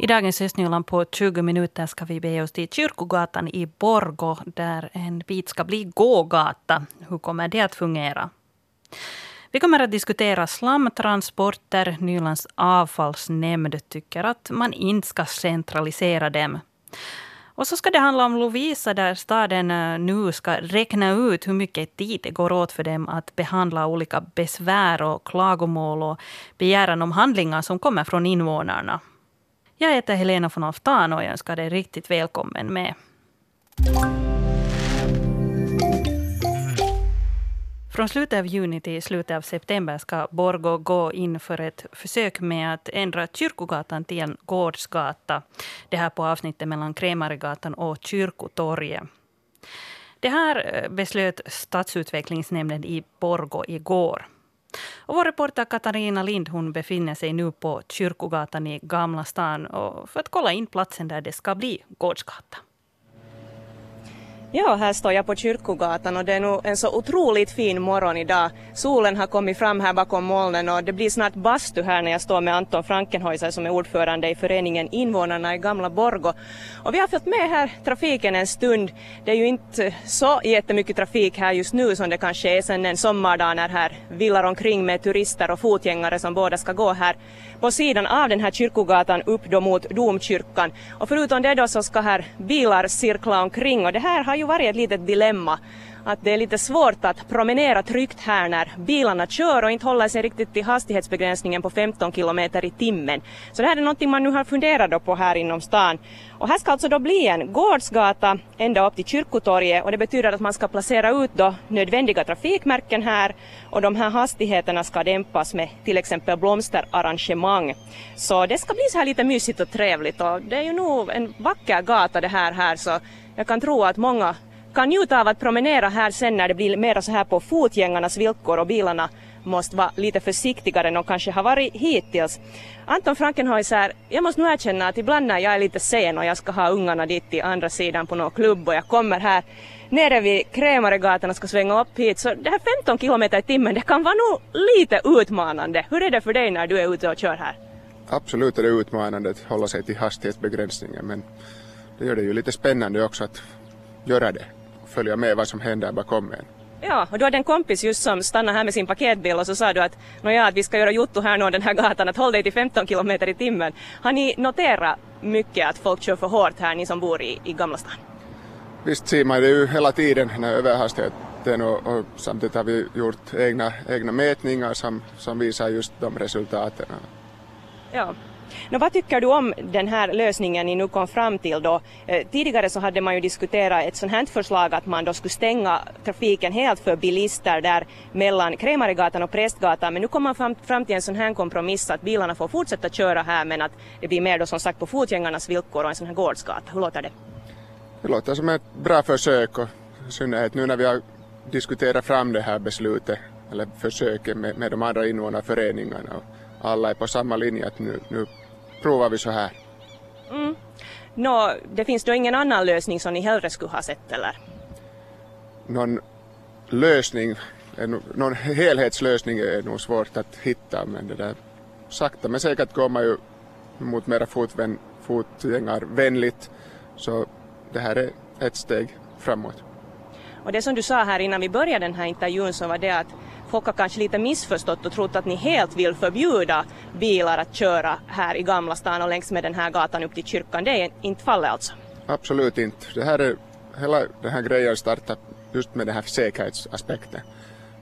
I dagens Östnyland på 20 minuter ska vi bege oss till Kyrkogatan i Borgo där en bit ska bli gågata. Hur kommer det att fungera? Vi kommer att diskutera slamtransporter. Nylands avfallsnämnd tycker att man inte ska centralisera dem. Och så ska det handla om Lovisa där staden eh, nu ska räkna ut hur mycket tid det går åt för dem att behandla olika besvär och klagomål och begäran om handlingar som kommer från invånarna. Jag heter Helena von Alftan och jag önskar dig riktigt välkommen med. Från slutet av juni till slutet av september ska Borgå gå in för ett försök med att ändra Kyrkogatan till en gårdsgata. Det här på avsnittet mellan Krämaregatan och Kyrkotorget. Det här eh, beslöt stadsutvecklingsnämnden i Borgå igår. Och vår reporter Katarina Lind hon befinner sig nu på Kyrkogatan i Gamla stan för att kolla in platsen där det ska bli gårdsgata. Ja, här står jag på Kyrkogatan och det är nog en så otroligt fin morgon idag. Solen har kommit fram här bakom molnen och det blir snart bastu här när jag står med Anton Frankenhäuser som är ordförande i föreningen Invånarna i Gamla Borgo. Och vi har följt med här trafiken en stund. Det är ju inte så jättemycket trafik här just nu som det kanske är sen en sommardag när här villar omkring med turister och fotgängare som båda ska gå här på sidan av den här Kyrkogatan upp då mot domkyrkan. Och förutom det då så ska här bilar cirkla omkring och det här har ju varit ett litet dilemma att det är lite svårt att promenera tryggt här när bilarna kör och inte håller sig riktigt till hastighetsbegränsningen på 15 kilometer i timmen. Så det här är någonting man nu har funderat på här inom stan. Och här ska alltså då bli en gårdsgata ända upp till Kyrkotorget och det betyder att man ska placera ut då nödvändiga trafikmärken här och de här hastigheterna ska dämpas med till exempel blomsterarrangemang. Så det ska bli så här lite mysigt och trevligt och det är ju nog en vacker gata det här här så jag kan tro att många kan njuta av att promenera här sen när det blir mera så här på fotgängarnas villkor och bilarna måste vara lite försiktigare än de kanske har varit hittills. Anton Frankenhäuser, jag måste nog erkänna att ibland när jag är lite sen och jag ska ha ungarna dit till andra sidan på någon klubb och jag kommer här nere vid Krämaregatan och ska svänga upp hit så det här 15 kilometer i timmen det kan vara nog lite utmanande. Hur är det för dig när du är ute och kör här? Absolut är det utmanande att hålla sig till hastighetsbegränsningen men det gör det ju lite spännande också att göra det följa med vad som händer bakom en. Ja, och du hade en kompis just som stannade här med sin paketbil och så sa du att nåja, att vi ska göra jotto här nu den här gatan, att håll dig till 15 kilometer i timmen. Har ni noterat mycket att folk kör för hårt här, ni som bor i, i Gamla stan? Visst ser man det ju hela tiden, den här överhastigheten och, och samtidigt har vi gjort egna, egna mätningar som, som visar just de resultaten. Ja, Nå, vad tycker du om den här lösningen ni nu kom fram till då? Eh, tidigare så hade man ju diskuterat ett sånt här förslag att man då skulle stänga trafiken helt för bilister där mellan Krämaregatan och Prästgatan men nu kom man fram, fram till en sån här kompromiss att bilarna får fortsätta köra här men att det blir mer då som sagt på fotgängarnas villkor och en sån här gårdsgata. Hur låter det? Det låter som ett bra försök och i synnerhet nu när vi har diskuterat fram det här beslutet eller försöket med, med de andra invånarföreningarna och alla är på samma linje att nu, nu provar vi så här. Mm. Nå, det finns då ingen annan lösning som ni hellre skulle ha sett eller? Någon lösning, någon helhetslösning är nog svårt att hitta men det där sakta men säkert går man ju mot mera fotvän, fotgängarvänligt så det här är ett steg framåt. Och det som du sa här innan vi började den här intervjun så var det att folk har kanske lite missförstått och trott att ni helt vill förbjuda bilar att köra här i Gamla stan och längs med den här gatan upp till kyrkan. Det är inte fallet alltså? Absolut inte. Det här är, hela den här grejen startar just med den här säkerhetsaspekten.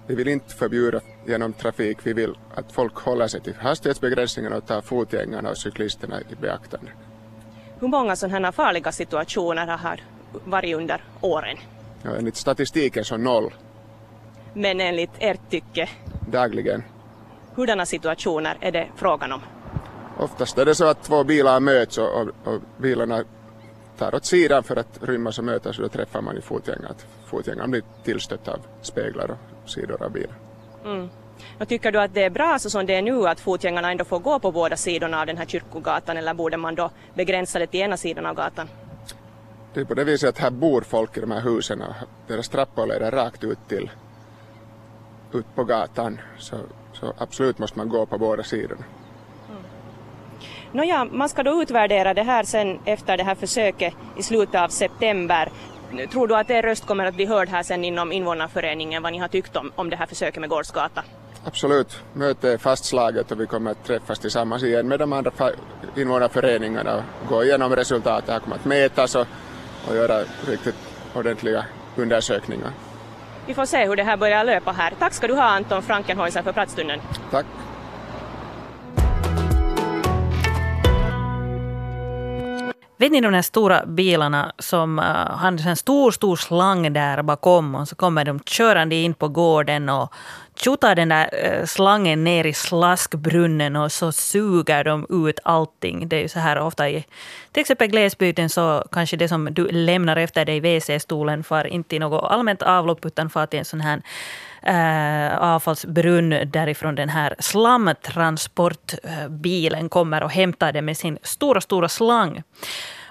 Vi vill inte förbjuda genom trafik, vi vill att folk håller sig till hastighetsbegränsningarna och tar fotgängarna och cyklisterna i beaktande. Hur många sådana här farliga situationer har varit under åren? Ja, enligt statistiken så noll men enligt ert tycke? Dagligen. Hurdana situationer är det frågan om? Oftast är det så att två bilar möts och, och, och bilarna tar åt sidan för att rymmas och mötas och då träffar man i fotgängaren. Fotgängaren blir tillstött av speglar och sidor av bilen. Mm. Och tycker du att det är bra så som det är nu att fotgängarna ändå får gå på båda sidorna av den här kyrkogatan eller borde man då begränsa det till ena sidan av gatan? Det är på det viset att här bor folk i de här husen och deras trappor leder rakt ut till ut på gatan så, så absolut måste man gå på båda sidorna. Nåja, man ska då utvärdera det här sen efter det här försöket i slutet av september. Tror du att er röst kommer att bli hörd här sen inom invånarföreningen vad ni har tyckt om, om det här försöket med Gårdsgata? Absolut, mötet är fastslaget och vi kommer att träffas tillsammans igen med de andra invånarföreningarna och gå igenom resultatet. Här kommer att mätas och, och göra riktigt ordentliga undersökningar. Vi får se hur det här börjar löpa här. Tack ska du ha Anton Frankenhäuser för pratstunden. Tack. Vet ni de där stora bilarna som uh, har en stor, stor slang där bakom och så kommer de körande in på gården och tjotar den där uh, slangen ner i slaskbrunnen och så suger de ut allting. Det är ju så här ofta i till exempel glesbygden så kanske det som du lämnar efter dig i WC-stolen far inte i något allmänt avlopp utan far till en sån här eh, avfallsbrunn därifrån den här slamtransportbilen kommer och hämtar det med sin stora, stora slang.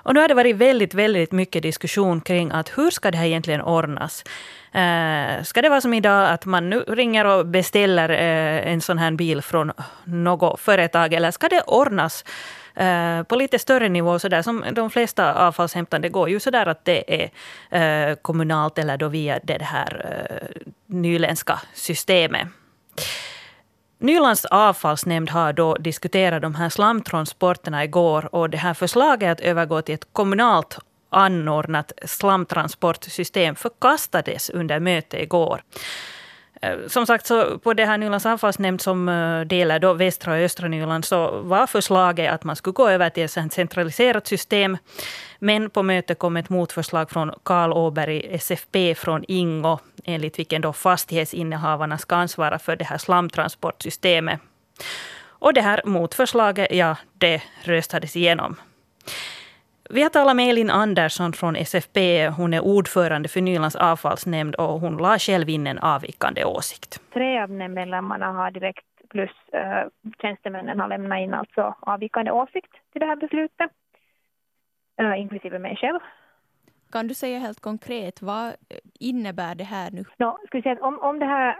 Och nu har det varit väldigt, väldigt mycket diskussion kring att hur ska det här egentligen ordnas? Eh, ska det vara som idag att man nu ringer och beställer eh, en sån här bil från något företag eller ska det ordnas eh, på lite större nivå, så där som de flesta avfallshämtande går ju så där att det är eh, kommunalt eller då via det här eh, nyländska systemet. Nylands avfallsnämnd har då diskuterat de här slamtransporterna igår och det här förslaget att övergå till ett kommunalt anordnat slamtransportsystem förkastades under mötet igår. Eh, som sagt, så på det här Nylands anfallsnämnd, som eh, delar då västra och östra Nyland så var förslaget att man skulle gå över till ett centraliserat system. Men på mötet kom ett motförslag från Karl Åberg, SFP från Ingo, enligt vilken då fastighetsinnehavarna ska ansvara för det här slamtransportsystemet. Och det här motförslaget, ja, det röstades igenom. Vi har talat med Elin Andersson från SFP. Hon är ordförande för Nylands avfallsnämnd och hon la själv in en avvikande åsikt. Tre av medlemmarna har direkt plus äh, tjänstemännen har lämnat in alltså avvikande åsikt till det här beslutet, äh, inklusive mig själv. Kan du säga helt konkret, vad innebär det här nu? No, ska vi säga att om, om det här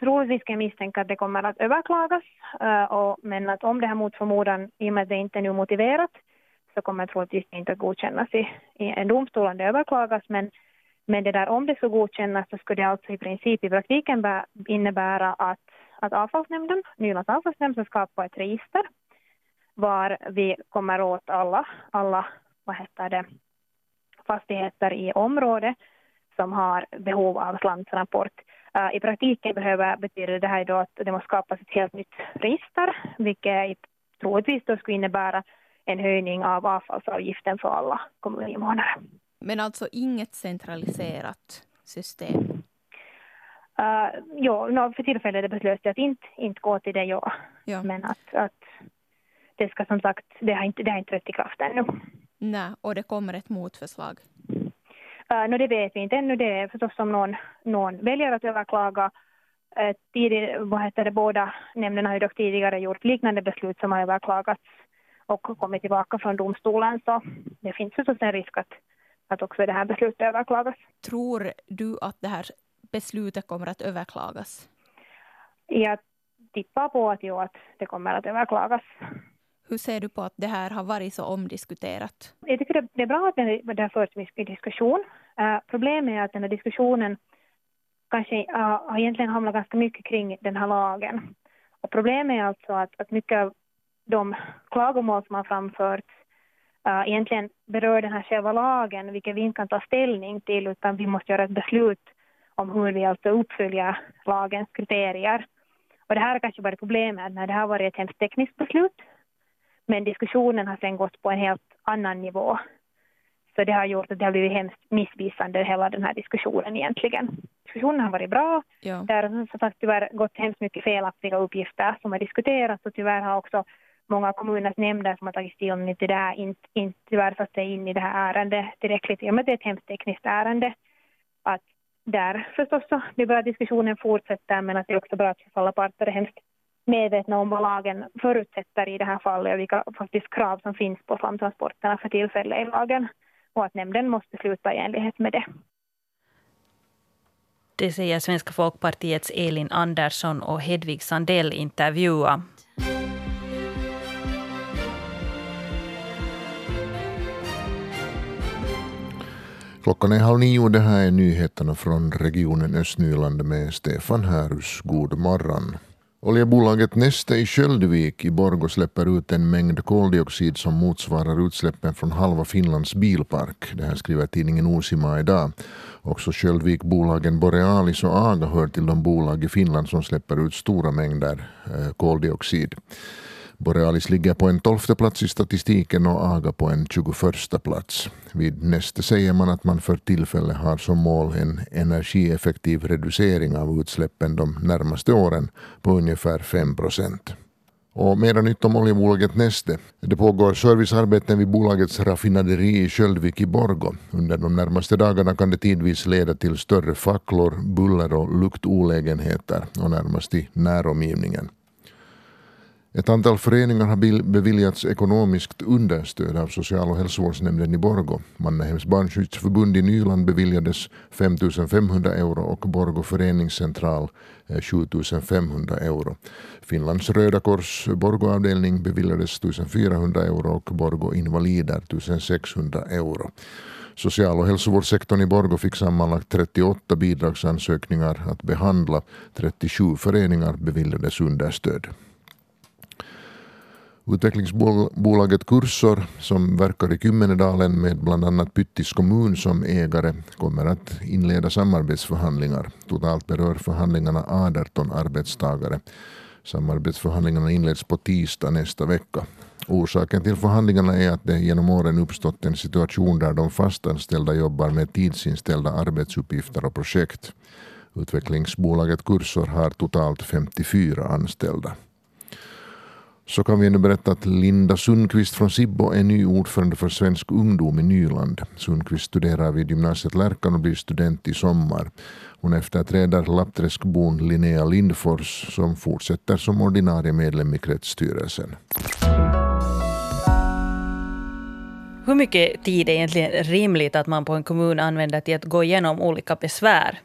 troligtvis kan jag misstänka att det kommer att överklagas, äh, och, men att om det här mot förmodan, i och med att det inte är nu motiverat, så kommer troligtvis inte att godkännas i, i en domstol om det överklagas. Men, men det där, om det skulle godkännas så skulle det alltså i princip i praktiken innebära att, att avfallsnämnden, Nylands avfallsnämnd, ska skapa ett register var vi kommer åt alla, alla vad heter det, fastigheter i området som har behov av slamtransport. Uh, äh, I praktiken behöver, betyder det här då att det måste skapas ett helt nytt register, vilket troligtvis då skulle innebära en höjning av avfallsavgiften för alla kommuninvånare. Men alltså inget centraliserat system? Uh, ja, no, för tillfället beslöt att inte, inte gå till det, ja. ja. Men att, att det ska som sagt, det har inte, det har inte trätt i kraft ännu. Nej, och det kommer ett motförslag? Uh, no, det vet vi inte ännu. Det är förstås om någon, någon väljer att överklaga. Uh, tidig, vad heter det, båda nämnderna har ju dock tidigare gjort liknande beslut som har överklagats och kommit tillbaka från domstolen så det finns förstås en risk att, att också det här beslutet överklagas. Tror du att det här beslutet kommer att överklagas? Jag tippar på att, jo, att det kommer att överklagas. Hur ser du på att det här har varit så omdiskuterat? Jag tycker det är bra att det har förts mycket diskussion. Uh, problemet är att den här diskussionen kanske uh, har egentligen hamnat ganska mycket kring den här lagen. Och problemet är alltså att, att mycket av de klagomål som har framförts uh, egentligen berör den här själva lagen, vilket vi inte kan ta ställning till, utan vi måste göra ett beslut om hur vi alltså uppföljer lagens kriterier. Och det här är kanske bara problemet, när det har varit ett hemskt tekniskt beslut, men diskussionen har sen gått på en helt annan nivå. Så det har gjort att det har blivit hemskt missvisande, hela den här diskussionen egentligen. Diskussionen har varit bra. Ja. Det har som sagt tyvärr gått hemskt mycket felaktiga uppgifter som har diskuterats och tyvärr har också många kommuners nämnder som har tagit ställning till det här inte, inte tyvärr satt sig in i det här ärendet tillräckligt. I och med att det är ett hemskt tekniskt ärende. Att där förstås så det är bra att diskussionen fortsätter men att det är också bra att alla parter är hemskt medvetna om vad lagen förutsätter i det här fallet och vilka faktiskt krav som finns på slamtransporterna för tillfället i lagen och att nämnden måste sluta i enlighet med det. Det säger Svenska folkpartiets Elin Andersson och Hedvig Sandell intervjua Klockan är halv nio. Det här är nyheterna från regionen Östnyland med Stefan Härus. God morgon. Oljebolaget Neste i Köldvik i Borgå släpper ut en mängd koldioxid som motsvarar utsläppen från halva Finlands bilpark. Det här skriver tidningen Osima idag. Också Sköldvikbolagen Borealis och Aga hör till de bolag i Finland som släpper ut stora mängder eh, koldioxid. Borealis ligger på en tolfte plats i statistiken och Aga på en 21 plats. Vid Neste säger man att man för tillfället har som mål en energieffektiv reducering av utsläppen de närmaste åren på ungefär 5 procent. Och mera nytt om oljebolaget Neste. Det pågår servicearbeten vid bolagets raffinaderi i Köldvik i Borgo. Under de närmaste dagarna kan det tidvis leda till större facklor, buller och luktolägenheter och närmast i näromgivningen. Ett antal föreningar har beviljats ekonomiskt understöd av social och hälsovårdsnämnden i Borgo. Mannerheims barnskyddsförbund i Nyland beviljades 5 500 euro och Borgo föreningscentral eh, 7 500 euro. Finlands Röda Kors Borgoavdelning beviljades 1 400 euro och Borgo Invalider 1 600 euro. Social och hälsovårdssektorn i Borgo fick sammanlagt 38 bidragsansökningar att behandla. 37 föreningar beviljades understöd. Utvecklingsbolaget Kursor som verkar i Kymmenedalen med bland annat Pyttis kommun som ägare kommer att inleda samarbetsförhandlingar. Totalt berör förhandlingarna 18 arbetstagare. Samarbetsförhandlingarna inleds på tisdag nästa vecka. Orsaken till förhandlingarna är att det genom åren uppstått en situation där de fastanställda jobbar med tidsinställda arbetsuppgifter och projekt. Utvecklingsbolaget Kursor har totalt 54 anställda så kan vi ännu berätta att Linda Sundqvist från Sibbo är ny ordförande för Svensk ungdom i Nyland. Sundqvist studerar vid gymnasiet Lärkan och blir student i sommar. Hon efterträder Lappträskbon Linnea Lindfors som fortsätter som ordinarie medlem i kretsstyrelsen. Hur mycket tid är egentligen rimligt att man på en kommun använder till att gå igenom olika besvär?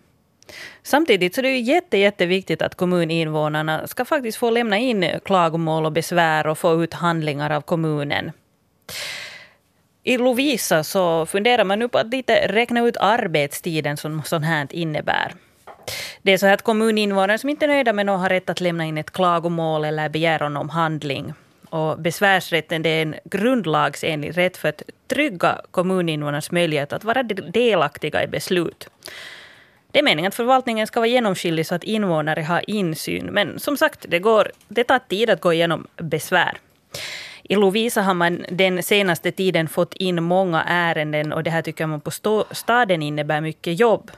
Samtidigt så är det jätte, jätteviktigt att kommuninvånarna ska faktiskt få lämna in klagomål och besvär och få ut handlingar av kommunen. I Lovisa så funderar man nu på att lite räkna ut arbetstiden som sånt här innebär. Det är så att kommuninvånare som inte är nöjda med något har rätt att lämna in ett klagomål eller begäran om handling. Och besvärsrätten det är en grundlagsenlig rätt för att trygga kommuninvånarnas möjlighet att vara delaktiga i beslut. Det är meningen att förvaltningen ska vara genomskinlig så att invånare har insyn. Men som sagt, det, går, det tar tid att gå igenom besvär. I Lovisa har man den senaste tiden fått in många ärenden och det här tycker man på staden innebär mycket jobb.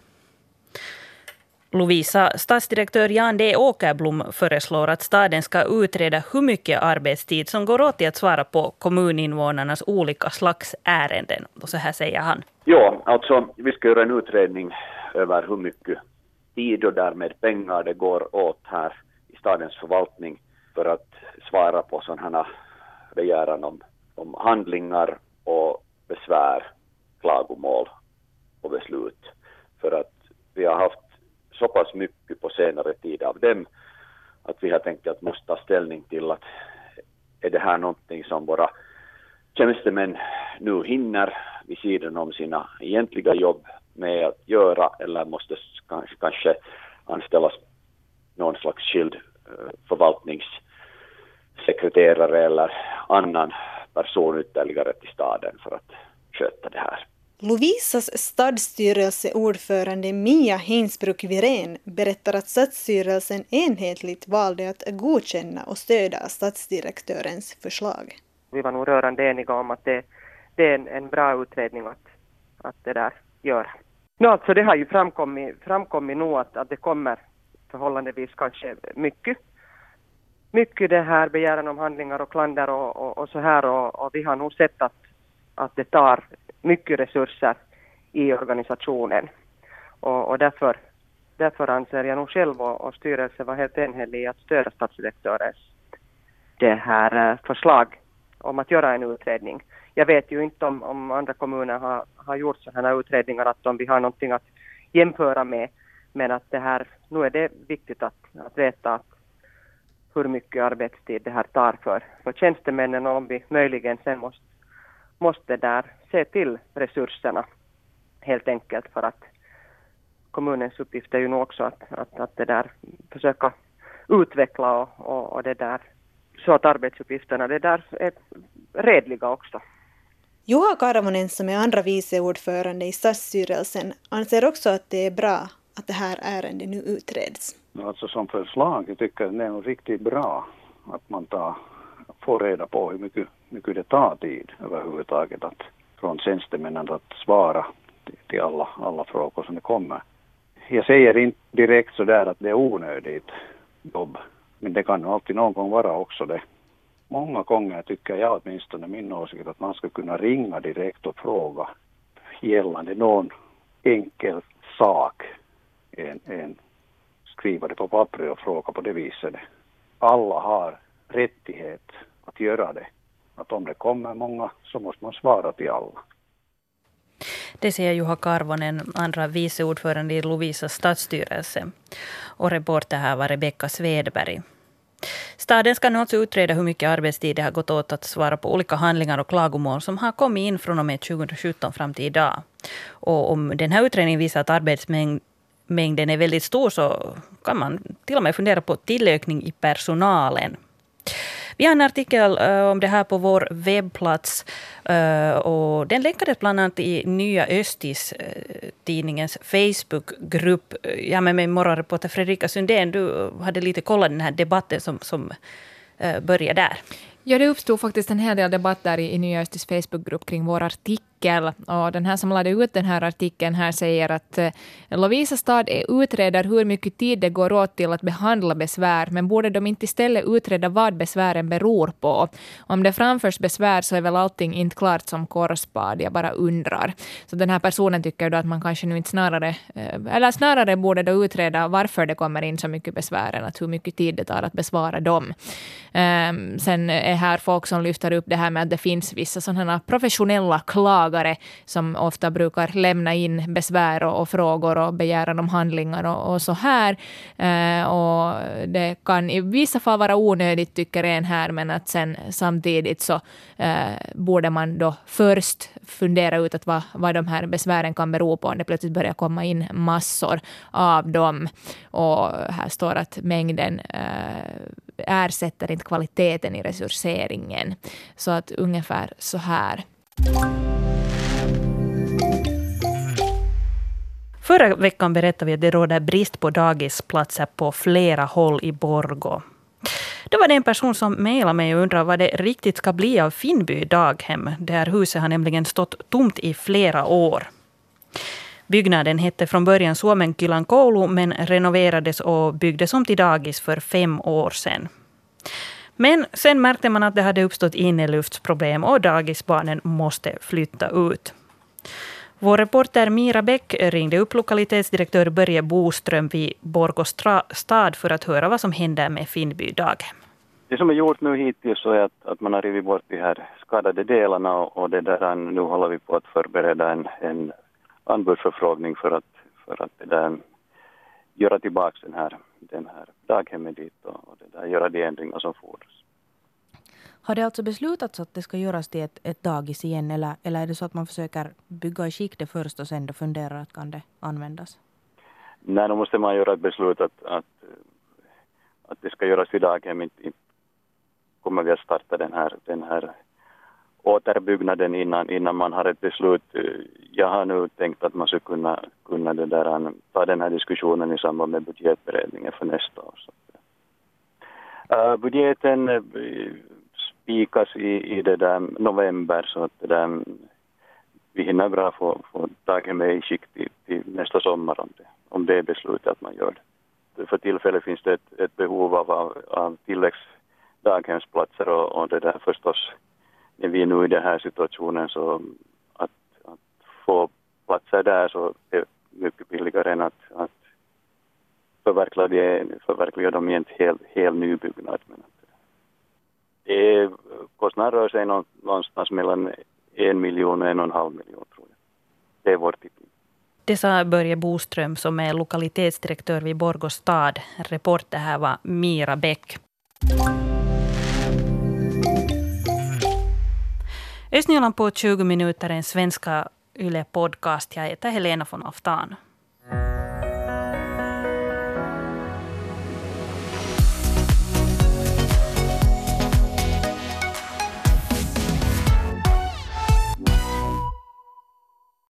Lovisa stadsdirektör Jan D Åkerblom föreslår att staden ska utreda hur mycket arbetstid som går åt till att svara på kommuninvånarnas olika slags ärenden. Och så här säger han. Ja, alltså vi ska göra en utredning över hur mycket tid och därmed pengar det går åt här i stadens förvaltning för att svara på sådana här begäran om, om handlingar och besvär, klagomål och beslut. För att vi har haft så pass mycket på senare tid av dem att vi har tänkt att måste ta ställning till att är det här någonting som våra tjänstemän nu hinner vid sidan om sina egentliga jobb med att göra eller måste kanske, kanske anställas någon slags skild uh, förvaltningssekreterare eller annan person ytterligare till staden för att sköta det här. Lovisas stadsstyrelseordförande Mia Hinsbruck Virén berättar att stadsstyrelsen enhetligt valde att godkänna och stödja stadsdirektörens förslag. Vi var nog rörande eniga om att det, det är en, en bra utredning att, att det där göra. No, alltså det har ju framkommit, framkommit nog att, att det kommer förhållandevis kanske mycket. Mycket det här begäran om handlingar och klander och, och, och så här och, och, vi har nog sett att, att det tar mycket resurser i organisationen. Och, och därför, därför anser jag nog själv och, och styrelsen var helt enhällig att stödja statsdirektörens det här eh, förslag om att göra en utredning jag vet ju inte om, om andra kommuner har, har gjort sådana här utredningar, att om vi har någonting att jämföra med. Men att det här, nu är det viktigt att, att veta att hur mycket arbetstid det här tar för, för tjänstemännen och om vi möjligen sen måste, måste där se till resurserna helt enkelt för att kommunens uppgift är ju nog också att, att, att det där försöka utveckla och, och, och det där så att arbetsuppgifterna det där är redliga också. Juha Karvonen som är andra vice ordförande i stadsstyrelsen anser också att det är bra att det här ärendet nu utreds. Alltså som förslag, jag tycker det är nog riktigt bra att man tar, får reda på hur mycket, mycket det tar tid överhuvudtaget att från tjänstemännen att svara till alla, alla frågor som det kommer. Jag säger inte direkt så där att det är onödigt jobb, men det kan alltid någon gång vara också det. Många gånger tycker jag åtminstone min åsikt att man ska kunna ringa direkt och fråga gällande någon enkel sak än, än skriva det på papper och fråga på det viset. Alla har rättighet att göra det. Att om det kommer många så måste man svara till alla. Det säger Juha Karvonen, andra vice ordförande i Lovisas stadsstyrelse. Och reporter här var Rebecka Svedberg. Staden ska nu alltså utreda hur mycket arbetstid det har gått åt att svara på olika handlingar och klagomål som har kommit in från och med 2017 fram till idag. Och om den här utredningen visar att arbetsmängden är väldigt stor så kan man till och med fundera på tillökning i personalen. Vi har en artikel uh, om det här på vår webbplats. Uh, och den länkades bland annat i Nya Östis, uh, tidningens Facebookgrupp. Jag med mig morgonreporter Fredrika Sundén. Du hade lite kollat den här debatten som, som började där. Ja, det uppstod faktiskt en hel del debatt där i, i Nya Östis Facebookgrupp kring vår artikel artikel. Och den här som lade ut den här artikeln här säger att eh, Lovisa stad utreder hur mycket tid det går åt till att behandla besvär, men borde de inte istället utreda vad besvären beror på? Om det framförs besvär så är väl allting inte klart som korvspad, jag bara undrar. Så den här personen tycker då att man kanske nu inte snarare, eh, eller snarare borde då utreda varför det kommer in så mycket besvär än att hur mycket tid det tar att besvara dem. Ehm, sen är här folk som lyfter upp det här med att det finns vissa sådana professionella klagomål åklagare som ofta brukar lämna in besvär och, och frågor och begäran om handlingar och, och så här. Eh, och det kan i vissa fall vara onödigt, tycker en här, men att sen samtidigt så eh, borde man då först fundera ut att vad, vad de här besvären kan bero på, om det plötsligt börjar komma in massor av dem. Och här står att mängden eh, ersätter inte kvaliteten i resurseringen. Så att ungefär så här. Förra veckan berättade vi att det råder brist på dagisplatser på flera håll i Borgo. Då var det en person som mejlade mig och undrade vad det riktigt ska bli av Finnby daghem. Det här huset har nämligen stått tomt i flera år. Byggnaden hette från början Suomenkylän koulu men renoverades och byggdes om till dagis för fem år sedan. Men sen märkte man att det hade uppstått inneluftsproblem och dagisbarnen måste flytta ut. Vår reporter Mira Bäck ringde upp lokalitetsdirektör Börje Boström vid Borgå stad för att höra vad som händer med Finnby daghem. Det som är gjort nu hittills är att, att man har rivit bort de här skadade delarna och, och det där, eh, nu håller vi på att förbereda en, en anbudsförfrågning för att, för att det där, göra tillbaka den här, den här daghemmet dit och, och det där, göra de ändringar som fordras. Har det alltså beslutats att det ska göras till ett, ett dagis igen eller, eller är det så att man försöker bygga i skick det först och sen då funderar att kan det användas? Nej, då måste man göra ett beslut att, att, att det ska göras vid daghem. Inte, kommer vi att starta den här, den här återbyggnaden innan, innan man har ett beslut. Jag har nu tänkt att man ska kunna, kunna det där, äh, ta den här diskussionen i samband med budgetberedningen för nästa år. Så. Uh, budgeten äh, spikas i, i det där november så att det där, vi hinner bra få, få daghemmet i skick till, till, nästa sommar om det, om det är beslutat att man gör det. För tillfället finns det ett, ett behov av, av, av tilläggsdaghemsplatser och, och det där förstås när vi är nu i den här situationen så att, att få platser där så är mycket billigare än att, att förverkliga, det, förverkliga dem i en hel, hel nybyggnad. Men Eh, det, kostnaden rör sig någonstans mellan en miljon och en och en halv miljon tror jag. Det är vår tippning. Det sa Börje Boström som är lokalitetsdirektör vid Borgå stad. Reporter här var Mira Bäck. Östnyland på 20 minuter, en svenska Yle Podcast. Jag heter Helena von Aftan.